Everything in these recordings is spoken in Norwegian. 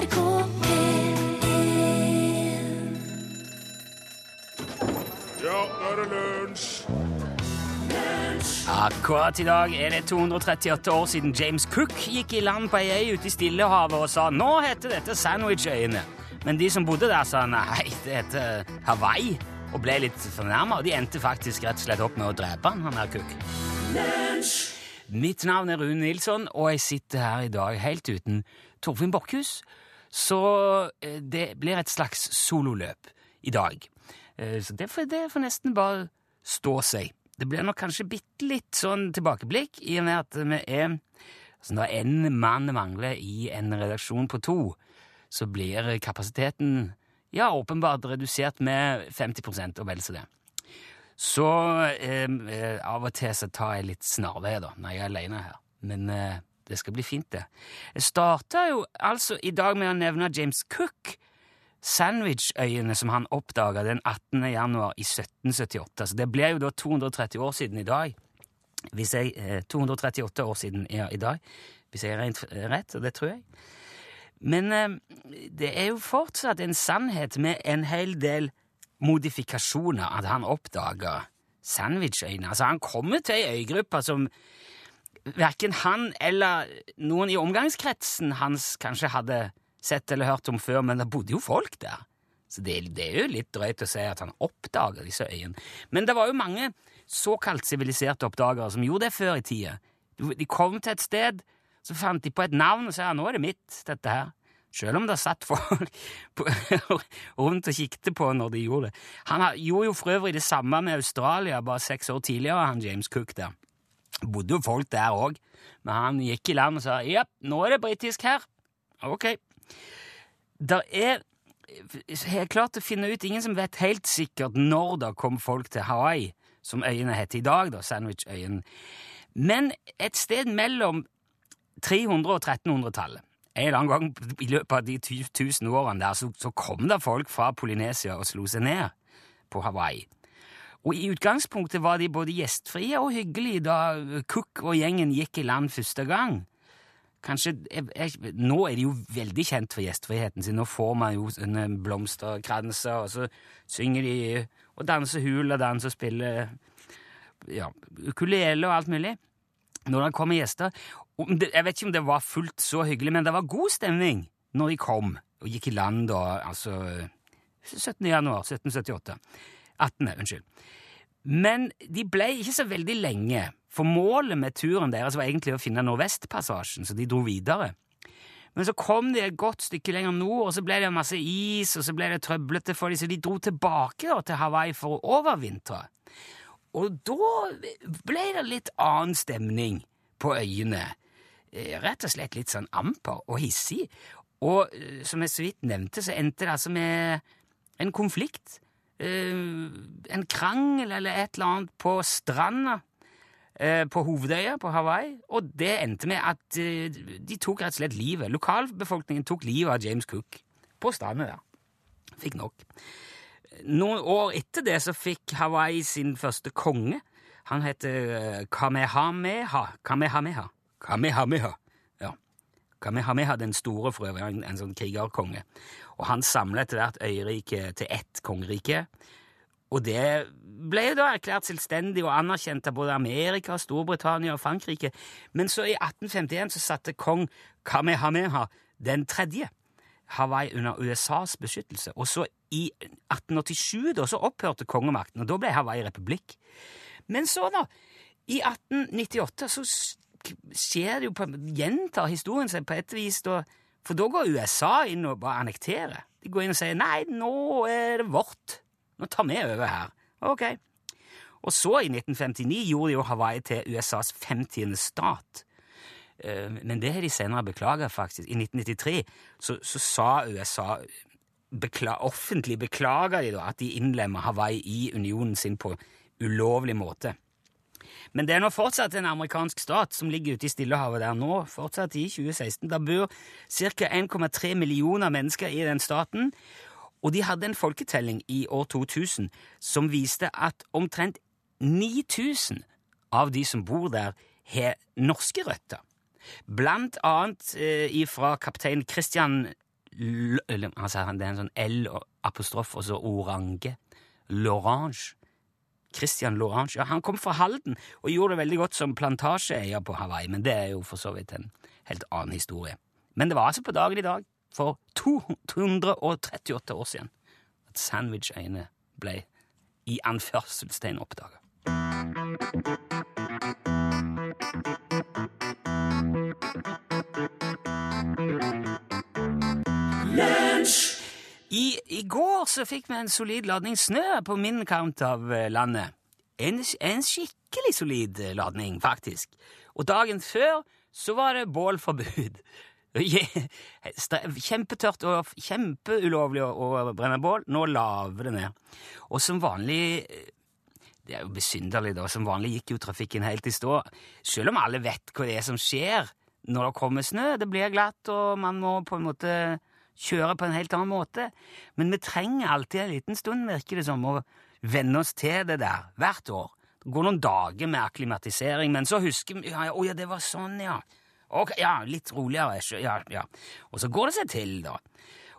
NRK P1 Ja, nå er det lunsj! Akkurat i dag er det 238 år siden James Cook gikk i land på ei øy ute i Stillehavet og sa nå heter dette Sandwich-øyene. Men de som bodde der, sa nei, det heter Hawaii, og ble litt fornærma. Og de endte faktisk rett og slett opp med å drepe han, han der Cook. Mitt navn er Rune Nilsson, og jeg sitter her i dag helt uten Torfinn Borchhus. Så eh, det blir et slags sololøp i dag. Eh, Så det får, det får nesten bare stå seg. Det blir nok kanskje bitte litt sånn tilbakeblikk, i og med at vi er altså Når én mann mangler i en redaksjon på to, så blir kapasiteten ja, åpenbart redusert med 50 og vel så det. Så eh, eh, av og til så tar jeg litt snarveier da, når jeg er alene her. Men eh, det skal bli fint, det. Jeg starta jo altså i dag med å nevne James Cook. Sandwich-øyene som han oppdaga den 18. januar i 1778. Så det blir jo da 230 år siden i dag. Hvis jeg, eh, 238 år siden ja, i dag, hvis jeg er regnet rett, og det tror jeg. Men eh, det er jo fortsatt en sannhet med en hel del modifikasjoner at han oppdaga Sandwich-øyene. Altså, han kommer til ei øygruppe som verken han eller noen i omgangskretsen hans kanskje hadde sett eller hørt om før, men det bodde jo folk der. Så det, det er jo litt drøyt å si at han oppdaga disse øyene. Men det var jo mange såkalt siviliserte oppdagere som gjorde det før i tida. De kom til et sted, så fant de på et navn og sa nå er det mitt, dette her. Selv om det satt folk på, rundt og kikket på når de gjorde det. Han gjorde jo for øvrig det samme med Australia bare seks år tidligere, han James Cook der. Bodde jo folk der òg, men han gikk i land og sa ja, nå er det britisk her. Ok. Det er helt klart å finne ut ingen som vet helt sikkert når det kom folk til Hawaii, som øyene heter i dag, da, Sandwich-øyen. Men et sted mellom 300- og 1300-tallet. En eller annen gang i løpet av de tu- tusen årene der, så, så kom det folk fra Polynesia og slo seg ned på Hawaii. Og i utgangspunktet var de både gjestfrie og hyggelige da Cook og gjengen gikk i land første gang. Kanskje, jeg, jeg, Nå er de jo veldig kjent for gjestfriheten sin. Nå får man jo sånne blomsterkranser, og så synger de og danser hul og danser og spiller ja, ukulele og alt mulig når det kommer gjester. Jeg vet ikke om det var fullt så hyggelig, men det var god stemning når de kom og gikk i land da, altså 17. januar 1778. 18. Unnskyld. Men de ble ikke så veldig lenge, for målet med turen deres var egentlig å finne Nordvestpassasjen, så de dro videre. Men så kom de et godt stykke lenger nord, og så ble det masse is, og så ble det trøblete for dem, så de dro tilbake da, til Hawaii for å overvintre. Og da ble det litt annen stemning på øyene. Eh, Rett og slett litt sånn amper og hissig. Og eh, som jeg så vidt nevnte, så endte det altså med en konflikt. Eh, En krangel eller et eller annet på stranda eh, på hovedøya på Hawaii, og det endte med at eh, de tok rett og slett livet. Lokalbefolkningen tok livet av James Cook på stranda der. Fikk nok. Noen år etter det så fikk Hawaii sin første konge. Han heter eh, Kamehameha. Kamehameha. Kamehameha. Kamehameha den store, for øvrig, en, en sånn krigerkonge. Og han samlet etter hvert øyriket til ett kongerike. Og det ble jo da erklært selvstendig og anerkjent av både Amerika, Storbritannia og Frankrike. Men så i 1851 så satte kong Kamehameha den tredje Hawaii under USAs beskyttelse. Og så i 1887 da, så opphørte kongemakten, og da ble Hawaii republikk. Men så, da, i 1898 så skjer det jo på, gjentar historien seg på et vis, da, for da går USA inn og bare annekterer. De går inn og sier nei, nå er det vårt. Nå tar vi over her. Ok. Og så, i 1959, gjorde de jo Hawaii til USAs 50. stat. Eh, Men det har de senere beklaga, faktisk. I 1993 så, så sa USA bekla offentlig beklaga de da at de innlemma Hawaii i unionen sin på ulovlig måte. Men det er nå fortsatt en amerikansk stat som ligger ute i Stillehavet der nå, fortsatt i 2016. Der bor ca. 1,3 millioner mennesker i den staten, og de hadde en folketelling i år 2000 som viste at omtrent 9000 av de som bor der, har norske røtter. Blant annet eh, ifra kaptein Christian L altså, Det er en sånn L-apostrof, og så orange. Lorange. Christian Lorange. Ja, han kom fra Halden og gjorde det veldig godt som plantasjeeier på Hawaii, men det er jo for så vidt en helt annen historie. Men det var altså på dagen i dag, for 238 år siden, at Sandwich-øyene ble i anførselstegn oppdaga. I, I går så fikk vi en solid ladning snø på min kant av eh, landet. En, en skikkelig solid eh, ladning, faktisk. Og dagen før så var det bålforbud. Kjempetørt og kjempeulovlig å brenne bål. Nå laver det ned. Og som vanlig eh, Det er jo besynderlig, da. Som vanlig gikk jo trafikken helt i stå. Selv om alle vet hva det er som skjer når det kommer snø. Det blir glatt, og man må på en måte kjøre på en helt annen måte. Men vi trenger alltid en liten stund, virker det som, å venne oss til det der, hvert år. Det går noen dager med akklimatisering, men så husker vi ja, Å ja, det var sånn, ja. Ok, ja, litt roligere. Ja, ja. Og så går det seg til, da.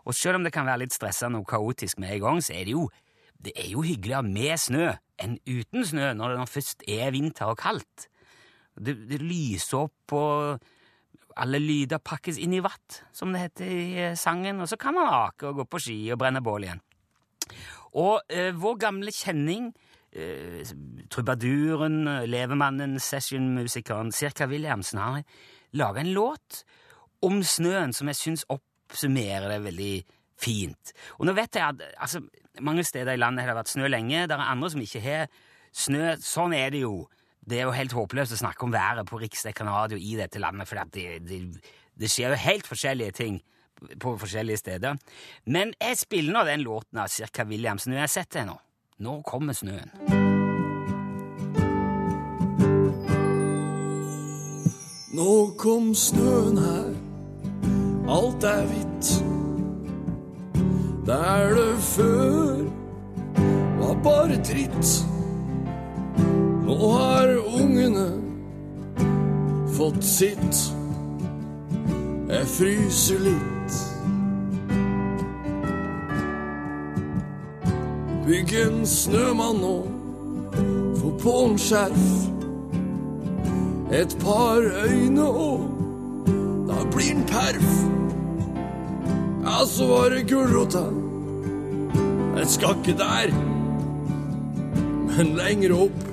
Og selv om det kan være litt stressende og kaotisk med en gang, så er det jo det er jo hyggeligere med snø enn uten snø når det først er vinter og kaldt. Det, det lyser opp og alle lyder pakkes inn i vatt, som det heter i eh, sangen, og så kan man ake og gå på ski og brenne bål igjen. Og eh, vår gamle kjenning, eh, trubaduren, levemannen, sessionmusikeren Cirka Williamsen, har laga en låt om snøen som jeg syns oppsummerer det veldig fint. Og nå vet jeg at altså, mange steder i landet har det vært snø lenge, det er andre som ikke har snø. Sånn er det jo. Det er jo helt håpløst å snakke om været på riksdekkende radio i dette landet, for det, det, det, skjer jo helt forskjellige ting på forskjellige steder. Men jeg spiller nå den låten av Cirka Williamsen, det nå. Nå kommer snøen. Nå kom snøen her, alt er hvitt. Der det før var bare dritt. Nå har ungene fått sitt. Jeg fryser litt. Bygg en snømann nå, få på en skjerf. Et par øyne og da blir den perf. Ja, så var det gulrota. Jeg skal ikke der, men lenger opp.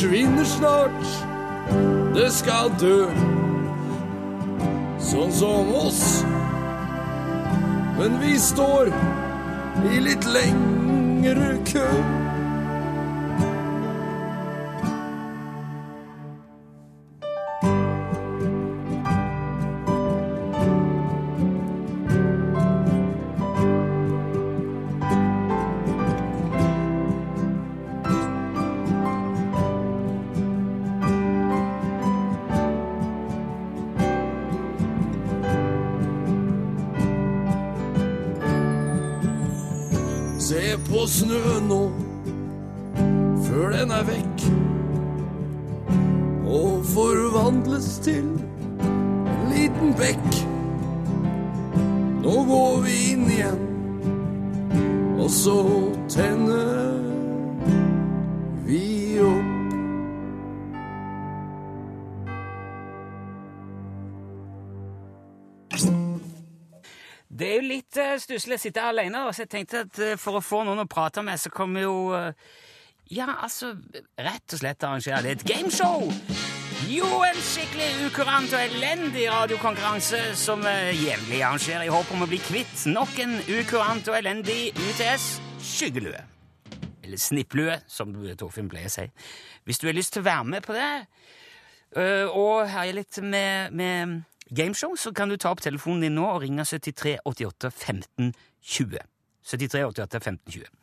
Forsvinner snart, det skal dø. Sånn som oss. Men vi står i litt lengre kø. Stusslig å sitte alene, så jeg tenkte at eh, for å få noen å prate med, så kommer jo eh, Ja, altså Rett og slett arrangere litt gameshow! Jo, en skikkelig ukurant og elendig radiokonkurranse som uh, jevnlig arrangerer i håp om å bli kvitt nok en ukurant og elendig UTS skyggelue. Eller snipplue, som Torfinn pleier å si. Hvis du har lyst til å være med på det, uh, og herje litt med, med gameshow, så kan du ta opp telefonen din nå og ringe 73 88 15 20. 73 88 15 20.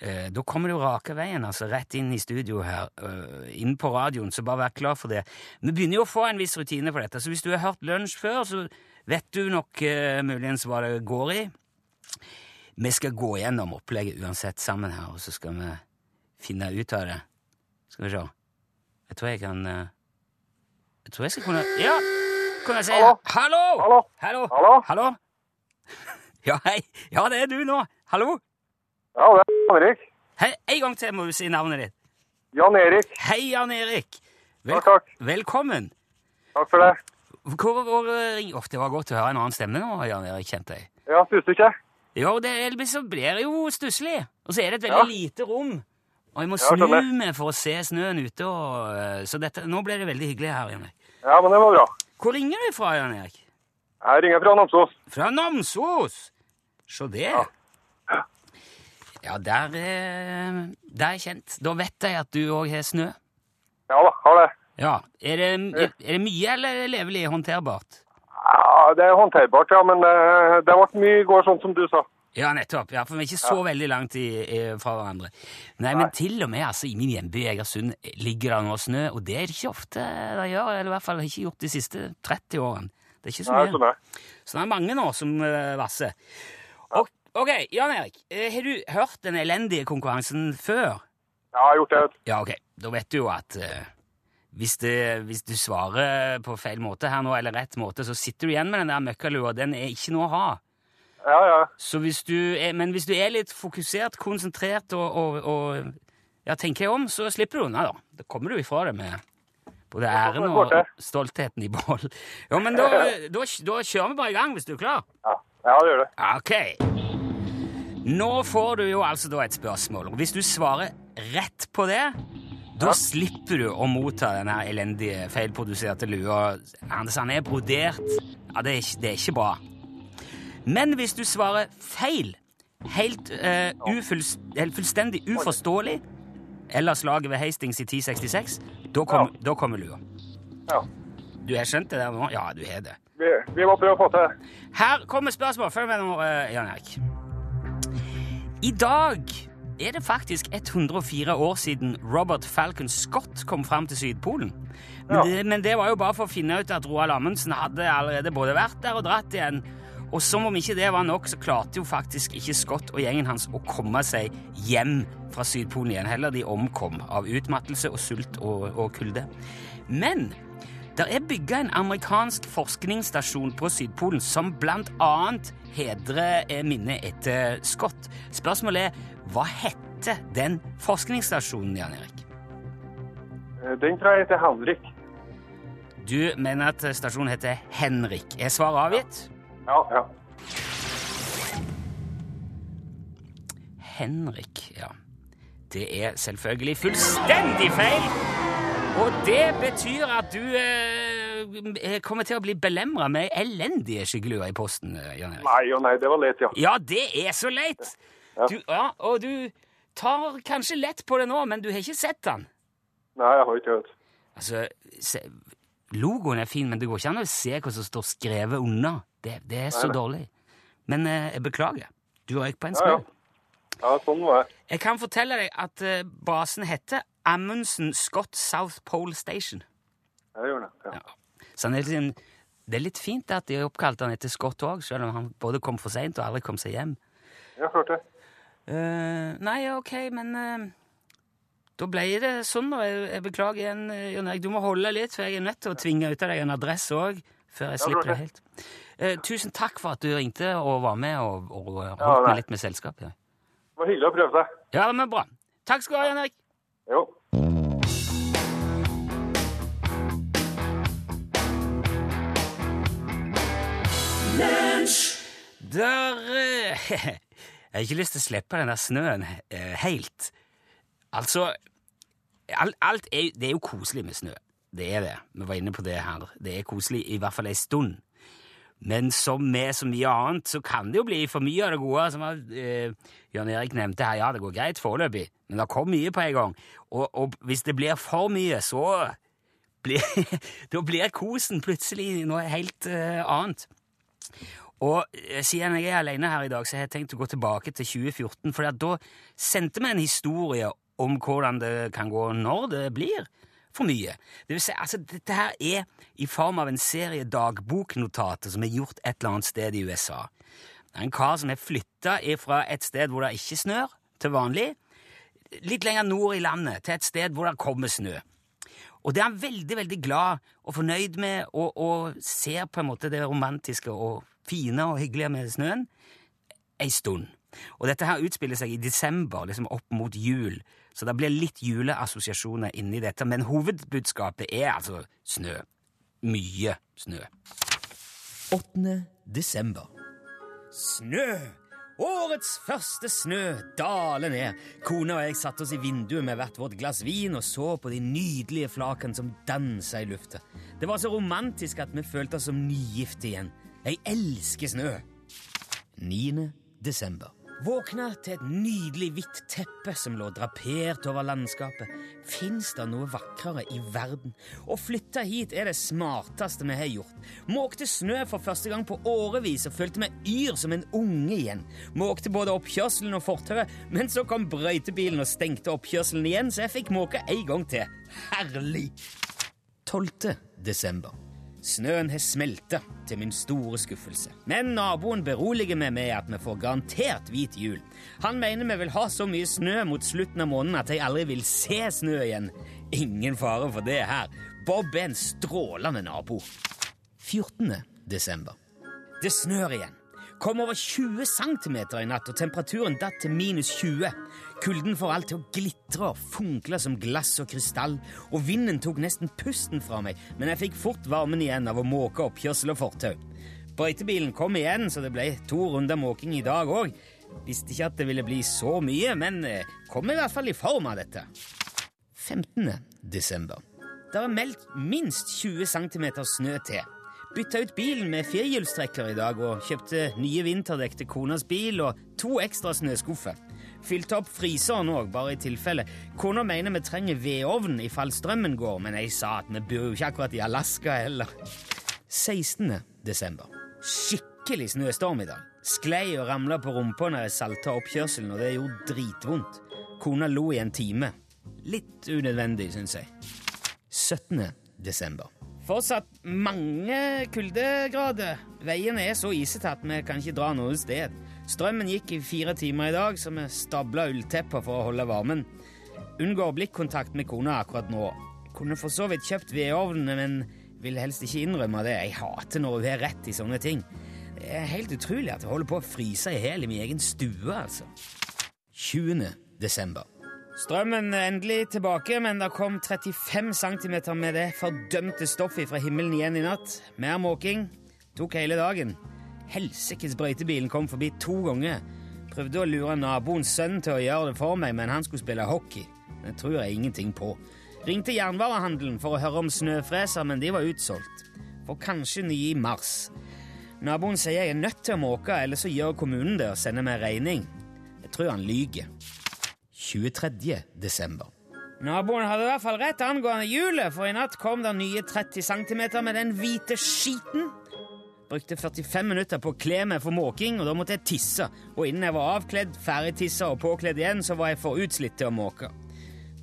Eh, da kommer du rake veien, altså rett inn i studio her, uh, inn på radioen, så bare vær klar for det. Vi begynner jo å få en viss rutine for dette, så hvis du har hørt lunsj før, så vet du nok uh, muligens hva det går i. Vi skal gå gjennom opplegget uansett sammen her, og så skal vi finne ut av det. Skal vi se. Jeg tror jeg kan eh, Jeg tror jeg skal kunne Ja! Kan jeg si Hallo? Hallo! Hallo? Hallo? Hallo? Hallo? Ja, hei. Ja, det er du nå. Hallo? Ja, det er Jan Erik. Hei, En gang til må du si navnet ditt. Jan Erik. Hei, Jan Erik. Takk, takk. Velkommen. Takk for det. Hvor, hvor, ring- Åh, det var godt å høre en annen stemme nå, Jan Erik, kjente jeg. Ja, stusser ikke? Jo, det så blir det jo stusslig. Og så er det et veldig Ja. lite rom. Og jeg må snu ja, meg for å se snøen ute. Og, eh, så dette, nå ble det veldig hyggelig her, Jan Erik. Ja, men det var bra. Hvor ringer du fra, Jan Erik? Jeg ringer fra Namsos. Fra Namsos! Se det. Ja. Ja, der, eh, der er kjent. Da vet jeg at du òg har snø. Ja da, har det. Ja. Er det, er, er det mye eller levelig håndterbart? Ja, det er håndterbart, ja, men det, det ble mye i går, sånn som du sa. Ja, nettopp. Ja, for vi er ikke så veldig langt i, i, fra hverandre. Nei, men til og med altså, i min hjemby Egersund ligger det nå snø, og det er det ikke ofte det gjør, eller i hvert fall ikke gjort de siste 30 årene. Det er ikke så mye. Nei, så, Så det er mange nå som uh, vasser. Og, ok, Jan Erik, eh, har du hørt den elendige konkurransen før? Ja, jeg har gjort det. Ja, ok. Da vet du jo at uh, hvis, det, hvis du svarer på feil måte her nå, eller rett måte, så sitter du igjen med den der møkkalua. Den er ikke noe å ha. Ja, ja. Så hvis du er, men hvis du er litt fokusert, konsentrert og, og, og ja, tenker om, så slipper du unna, da. Da kommer du ifra det med både æren og stoltheten i behold. Ja, men da, da, da kjører vi bare i gang, hvis du er klar. Ja, ja det gjør det. Ok. Nå får du jo altså da et spørsmål, og hvis du svarer rett på det, da slipper du å motta denne elendige, feilproduserte lua. Anders, han er brodert. Ja, det er, ikke- det er ikke bra. Men hvis du svarer feil, helt uh, ufullst, helt fullstendig uforståelig, eller slaget ved Hastings i 1066, da kommer da kommer lua. Ja. Du har skjønt det der nå? Ja, du har det. Vi, vi må prøve å få til det. Her kommer spørsmål. Følg med nå, eh, Jan Erik. I dag er det faktisk 104 år siden Robert Falcon Scott kom fram til Sydpolen. Men, Ja. det, men det var jo bare for å finne ut at Roald Amundsen hadde allerede både vært der og dratt igjen. Og som om ikke det var nok, så klarte jo faktisk ikke Scott og gjengen hans å komme seg hjem fra Sydpolen igjen. Heller de omkom av utmattelse og sult og, og kulde. Men det er bygga en amerikansk forskningsstasjon på Sydpolen som blant annet hedrer eh, minnet etter Scott. Spørsmålet er hva hette den forskningsstasjonen, Jan Erik? Eh, Den tror jeg heter Henrik. Du mener at stasjonen heter Henrik. Er svaret avgitt? Ja, ja. Henrik, ja. Det er selvfølgelig fullstendig feil! Og det betyr at du eh, kommer til å bli belemra med elendige skyggeluer i posten, eh, Jan Erik. Nei og nei, det var lett, ja. Ja, det er så leit! Du, ja, og du tar kanskje lett på det nå, men du har ikke sett den. Nei, jeg har ikke hørt. Altså, se, Logoen er fin, men det går ikke an å se hva som står skrevet under. Det, det er så Nei, nei. dårlig. Men eh, jeg beklager. Du røyk på en Ja, ja. Ja, sånn var det. Jeg kan fortelle deg at eh, basen heter Amundsen Scott South Pole Station. Ja, det gjør det. Ja. Ja. Så han er litt, sånn- det er litt fint at de oppkalte han etter Scott òg, selv om han både kom for seint og aldri kom seg hjem. Ja, klart det. Uh, nei, ok, men uh, da ble det sånn, da. Jeg, jeg beklager igjen, eh, Jon Erik. Du må holde litt, for jeg er nødt til å tvinge ut av deg en adresse òg, før jeg Ja, slipper det helt. Eh, tusen takk for at du ringte og var med og, og holdt ja, meg litt med selskap. Ja, Det var hyggelig å prøve seg. ja men bra. Takk skal du ha, Jan Erik. Jo. Der eh, Jeg har ikke lyst til å slippe den der snøen eh, helt. Altså Alt, alt er, det er jo koselig med snø. Det er det. Vi var inne på det her. Det er koselig i hvert fall ei stund. Men som med så mye annet, så kan det jo bli for mye av det gode. Som eh, Jan Erik nevnte her, ja, det går greit foreløpig, men det kom mye på en gang. Og, og hvis det blir for mye, så blir, da blir kosen plutselig noe helt eh, annet. Og eh, siden jeg er alene her i dag, så har jeg tenkt å gå tilbake til 2014, for da sendte vi en historie om hvordan det kan gå når det blir for mye. Det vil si, altså, dette her er i form av en serie dagboknotater som er gjort et eller annet sted i USA. Det er en kar som har flytta fra et sted hvor det ikke snør, til vanlig, litt lenger nord i landet, til et sted hvor det kommer snø. Og det er han veldig veldig glad og fornøyd med, og, og ser på en måte det romantiske og fine og hyggelige med snøen ei stund. Og dette her utspiller seg i desember, liksom opp mot jul, så det blir litt juleassosiasjoner inni dette, men hovedbudskapet er altså snø. Mye snø. 8. desember. Snø! Årets første snø daler ned. Kona og jeg satte oss i vinduet med hvert vårt glass vin og så på de nydelige flakene som dansa i lufta. Det var så romantisk at vi følte oss som nygifte igjen. Jeg elsker snø. 9. desember. Våkna til et nydelig hvitt teppe som lå drapert over landskapet. Fins det noe vakrere i verden? Å flytte hit er det smarteste vi har gjort. Måkte snø for første gang på årevis og følte meg yr som en unge igjen. Måkte både oppkjørselen og fortauet, men så kom brøytebilen og stengte oppkjørselen igjen, så jeg fikk måke en gang til. Herlig! 12. desember. Snøen har smelta, til min store skuffelse. Men naboen beroliger meg med at vi får garantert hvit jul. Han mener vi vil ha så mye snø mot slutten av måneden at jeg aldri vil se snø igjen. Ingen fare for det her. Bob er en strålende nabo. 14. desember. Det snør igjen. Kom over 20 cm i natt, og temperaturen datt til minus 20. Kulden får alt til å glitre og funkle som glass og krystall, og vinden tok nesten pusten fra meg, men jeg fikk fort varmen igjen av å måke oppkjørsel og fortau. Brøytebilen kom igjen, så det ble to runder måking i dag òg. Visste ikke at det ville bli så mye, men kom i hvert fall i form av dette. 15. desember. Det er meldt minst 20 cm snø til. Bytta ut bilen med firehjulstrekker i dag og kjøpte nye vinterdekk til konas bil og to ekstra snøskuffer. Fylte opp fryseren òg, bare i tilfelle. Kona mener vi trenger vedovn ifall strømmen går, men jeg sa at vi bor jo ikke akkurat i Alaska heller. 16. desember. Skikkelig snøstorm i dag. Sklei og ramla på rumpa når jeg salta oppkjørselen, og det gjorde dritvondt. Kona lo i en time. Litt unødvendig, syns jeg. 17. desember. Fortsatt mange kuldegrader. Veien er så isete at vi kan ikke dra noe sted. Strømmen gikk i fire timer i dag, så vi stabla ulltepper for å holde varmen. Unngår blikkontakt med kona akkurat nå. Kunne for så vidt kjøpt vedovnene, men vil helst ikke innrømme det. Jeg hater når hun har rett i sånne ting. Det er helt utrolig at jeg holder på å fryse i hjel i min egen stue, altså. 20. desember. Strømmen er endelig tilbake, men det kom 35 cm med det fordømte stoffet fra himmelen igjen i natt. Mer måking. Tok hele dagen. Helsikes brøytebilen kom forbi to ganger. Prøvde å lure naboens sønn til å gjøre det for meg, men han skulle spille hockey. Det tror jeg ingenting på. Ringte jernvarehandelen for å høre om snøfreser, men de var utsolgt. For kanskje nye i mars. Naboen sier jeg er nødt til å måke, eller så gjør kommunen det og sender meg regning. Jeg tror han lyger. 23. desember. Naboen hadde i hvert fall rett angående hjulet, for i natt kom det nye 30 cm med den hvite skiten. Brukte 45 minutter på å kle meg for måking, og da måtte jeg tisse. Og innen jeg var avkledd, ferdigtissa og påkledd igjen, så var jeg for utslitt til å måke.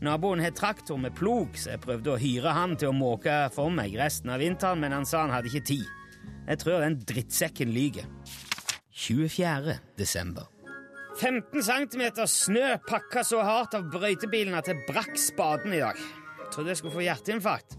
Naboen har traktor med plog, så jeg prøvde å hyre han til å måke for meg resten av vinteren, men han sa han hadde ikke tid. Jeg tror den drittsekken lyger. 24. desember. 15 cm snø pakka så hardt av brøytebilen at jeg brakk spaden i dag. Trodde jeg skulle få hjerteinfarkt.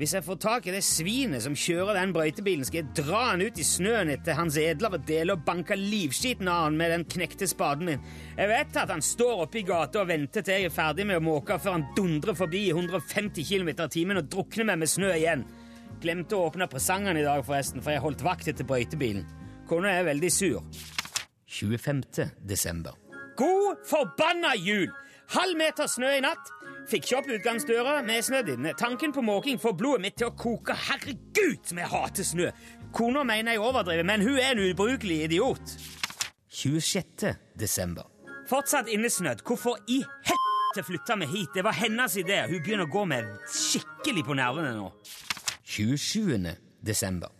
Hvis jeg får tak i det svinet som kjører den brøytebilen, skal jeg dra han ut i snøen etter hans edlere dele og banke livskiten av han med den knekte spaden min. Jeg vet at han står oppe i gata og venter til jeg er ferdig med å måke før han dundrer forbi i 150 km i timen og drukner meg med snø igjen. Glemte å åpne presangene i dag, forresten, for jeg holdt vakt etter brøytebilen. Kona er veldig sur. 25. desember. God forbanna jul! Halv meter snø i natt. Fikk ikke opp utgangsdøra med snødd inne. Tanken på måking får blodet mitt til å koke. Herregud, som jeg hater snø! Kona mener jeg overdriver, men hun er en ubrukelig idiot. 26. desember. Fortsatt innesnødd. Hvorfor i helvete flytta vi hit? Det var hennes idé. Hun begynner å gå med skikkelig på nervene nå. 27. desember.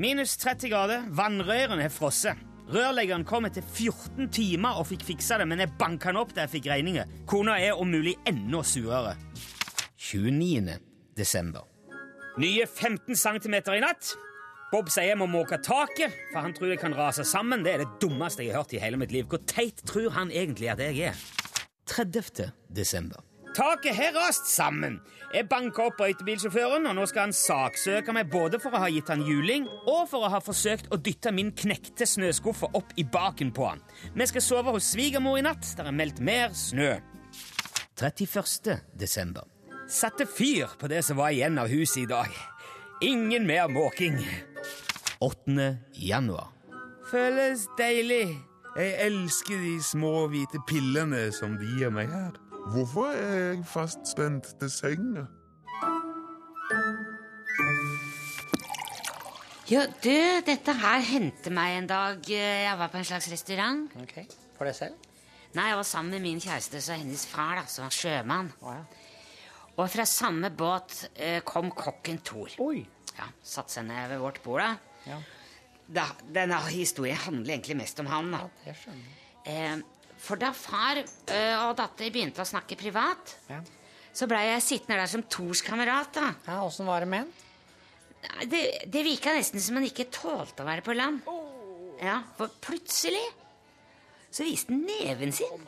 Minus 30 grader. Vannrørene har frosset. Rørleggeren kom etter 14 timer og fikk fiksa det, men jeg banka han opp da jeg fikk regninger. Kona er om mulig enda surere. 29. desember. Nye 15 cm i natt. Bob sier jeg må måke taket, for han tror jeg kan rase sammen. Det er det dummeste jeg har hørt i hele mitt liv. Hvor teit tror han egentlig at jeg er? 30. desember. Taket har rast sammen. Jeg banka opp brøytebilsjåføren, og nå skal han saksøke meg både for å ha gitt han juling og for å ha forsøkt å dytte min knekte snøskuffe opp i baken på han. Vi skal sove hos svigermor i natt. Der er meldt mer snø. 31. desember. Satte fyr på det som var igjen av huset i dag. Ingen mer måking. 8. januar. Føles deilig. Jeg elsker de små hvite pillene som de gir meg her. Hvorfor er jeg fastspent til senga? Jo, du, dette her hendte meg en dag. Jeg var på en slags restaurant. Ok, For deg selv? Nei, Jeg var sammen med min kjæreste og hennes far, da, som var sjømann. Oh, ja. Og fra samme båt eh, kom kokken Thor. Oi. Ja, Satte seg ned ved vårt bord. da. Ja, da denne historien handler egentlig mest om han. da. Ja, det skjønner jeg. Eh, for da far eh, og datter begynte å snakke privat, Ja. så blei jeg sittende der som Tors kamerat. da. Ja, Åssen var det med han? Det, det virka nesten som han ikke tålte å være på land. Ja, For plutselig så viste han neven sin.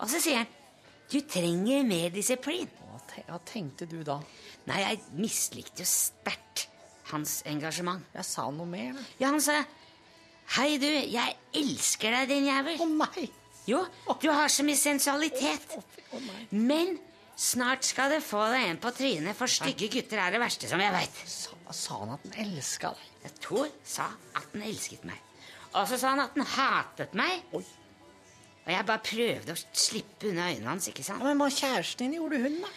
Og så sier han 'Du trenger mer disiplin'. Hva, tenkte du da? Nei, jeg mislikte jo sterkt hans engasjement. Jeg sa noe mer. Ja, han sa 'Hei, du, jeg elsker deg, din jævel'. Å nei! Jo, du har så mye sensualitet. Men snart skal du få deg en på trynet, for stygge gutter er det verste som jeg veit. Sa, sa han at han elska deg? Thor sa at han elsket meg. Og så sa han at han hatet meg. Oi. Og jeg bare prøvde å slippe unna øynene hans. ikke sant? Ja, men hva kjæresten din gjorde hun, da?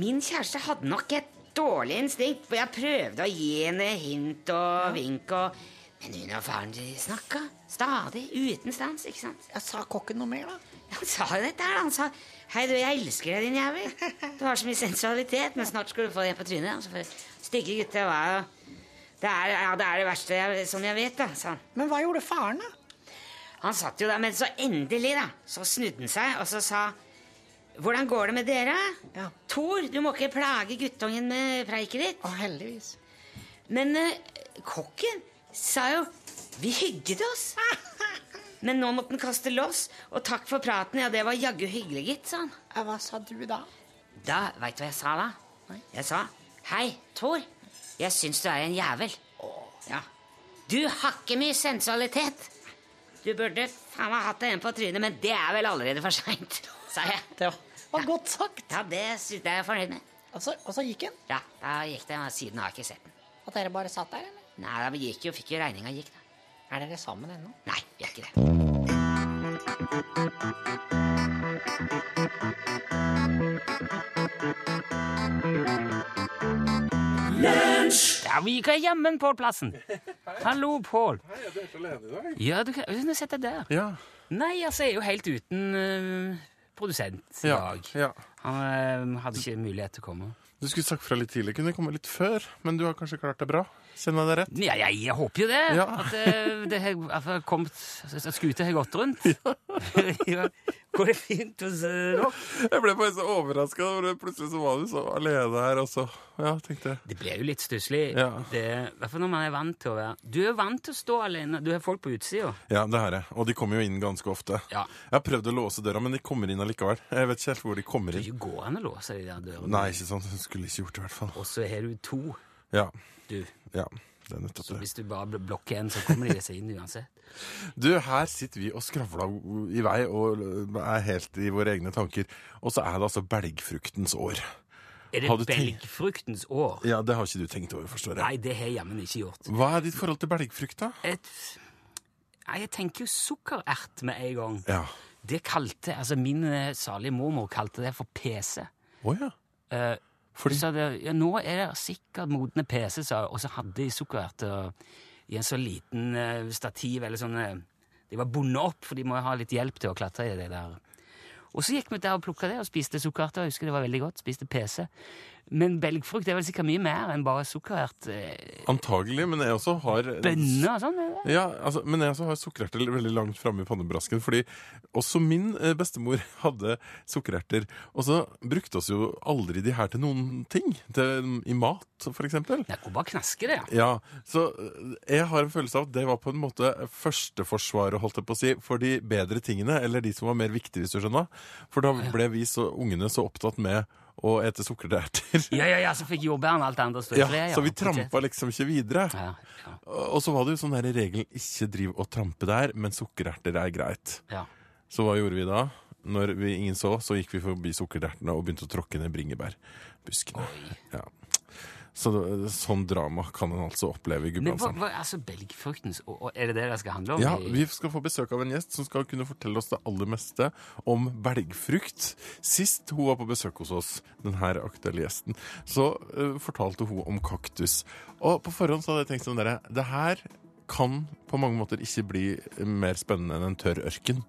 Min kjæreste hadde nok et dårlig instinkt, for jeg prøvde å gi henne hint og vink. og... Men hun og faren de snakka stadig, uten stans. ikke sant? Jeg sa kokken noe mer, da? Han sa jo dette her. Han sa 'Hei, du, jeg elsker deg, din jævel'. Du har så mye sensualitet, men snart skal du få det på trynet. Altså, for stygge gutter var jo det er, ja, det er det verste jeg, som jeg vet, da, sa han. Men hva gjorde faren, da? Han satt jo der, men så endelig, da, så snudde han seg og så sa Hvordan går det med dere? Ja. Tor, du må ikke plage guttungen med preiket ditt. Å, heldigvis. Men uh, kokken sa jo Vi hygget oss. Men nå måtte han kaste loss, og takk for praten. Ja, det var jaggu hyggelig, gitt, sa han. Hva sa du da? Da, veit du hva jeg sa da? Jeg sa Hei, Tor. Jeg syns du er en jævel. Ja. Du har ikke mye sensualitet. Du burde faen meg hatt en på trynet, men det er vel allerede for seint, sa jeg. Det var, var godt sagt. Ja, det synes jeg er fornøyd med. Og så, og så gikk han? Ja, da gikk det. Siden har jeg ikke sett den. At dere bare satt der, eller? Nei, da gikk jo, fikk jo regninga gikk, da. Er dere sammen ennå? Nei, vi er ikke det. Ja, vi gikk hjemme, Pål Plassen. Hallo, Pål. Hei, jeg er helt alene i dag. Ja, du kan sette deg der. Ja. Nei, altså, jeg er jo helt uten uh, produsent i dag. ja. Han uh, hadde ikke mulighet til å komme. Du skulle sagt fra litt tidlig. Kunne komme litt før, men du har kanskje klart det bra? Kjenner jeg det rett? Ja, jeg, jeg håper jo det. Ja. At det, det har kommet skuta har gått rundt. ja. Går det fint hos eh. Jeg ble bare så overraska. Plutselig så var du så alene her, og så Ja, tenkte jeg. Det ble jo litt stusslig. Ja. Det- I hvert fall når man er vant til å være Du er vant til å stå alene. Du har folk på utsida. Ja, det har jeg. Og de kommer jo inn ganske ofte. Ja. Jeg har prøvd å låse døra, men de kommer inn allikevel. Jeg vet ikke helt hvor de kommer Det inn. går an å låse de der dørene. Nei, ikke sånn. Hun skulle ikke gjort det, i hvert fall. Og så har du to, Ja. du. ja. Det er nettopp Så det. hvis du bare blokker en, så kommer de seg inn uansett. Du, her sitter vi og skravler i vei og er helt i våre egne tanker. Og så er det altså belgfruktens år. Er det belgfruktens år? Ja, det har ikke du tenkt over, forstår jeg. Nei, det har jeg jammen ikke gjort. Hva er ditt forhold til belgfrukt, da? Et, jeg tenker jo sukkerert med en gang. Ja. Det kalte, altså Min eh, salige mormor kalte det for PC. Å ja. Eh, Fordi Så det, ja, nå er det sikkert modne PC, sa hun, og så hadde de sukkererter i en så liten uh, stativ eller sånn uh, De var bundet opp, for de må ha litt hjelp til å klatre i det der. Og så gikk vi der og plukka det og spiste sukkererter. Jeg husker det var veldig godt. Spiste PC. Men belgfrukt er vel sikkert mye mer enn bare sukkerert eh, Antagelig, men jeg også har bønner og sånn? Ja, altså, men jeg også har sukkererter veldig langt framme i pannebrasken. Fordi også min eh, bestemor hadde sukkererter. Og så brukte oss jo aldri de her til noen ting. Til, I mat, for eksempel. Det går bare knaske, det. ja. Ja, så eh, jeg har en følelse av at det var på en måte førsteforsvaret, holdt jeg på å si, for de bedre tingene, eller de som var mer viktige, hvis du skjønner. For da ble vi så, ungene så opptatt med å ete sukkererter. Ja, ja, ja, så fikk jordbærene alt andre stå i Ja, fred. så vi trampa liksom ikke videre. Ja, ja, Og så var det jo sånn der regel ikke driv og trampe der, men sukkererter er greit. ja. Så hva gjorde vi da? Når vi ingen så, så gikk vi forbi sukkerertene og begynte å tråkke ned bringebærbuskene. Ja. Så sånn drama kan en altså oppleve i Men hva, Gudbrandsdalen. hva, altså, belgfruktens og, og Er det det det skal handle om? Ja, vi skal få besøk av en gjest som skal kunne fortelle oss det aller meste om belgfrukt. Sist hun var på besøk hos oss, denne aktuelle gjesten, så uh, fortalte hun om kaktus. Og på forhånd så hadde jeg tenkt sånn dere, det her kan på mange måter ikke bli mer spennende enn en tørr ørken.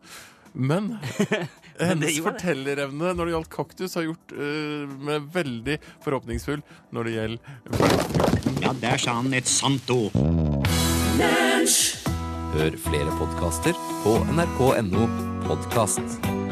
Men hennes fortellerevne når det gjaldt kaktus, har gjort uh, meg veldig forhåpningsfull når det gjelder. Ja, der sa han et sant ord. Hør flere podkaster på nrk.no podkast.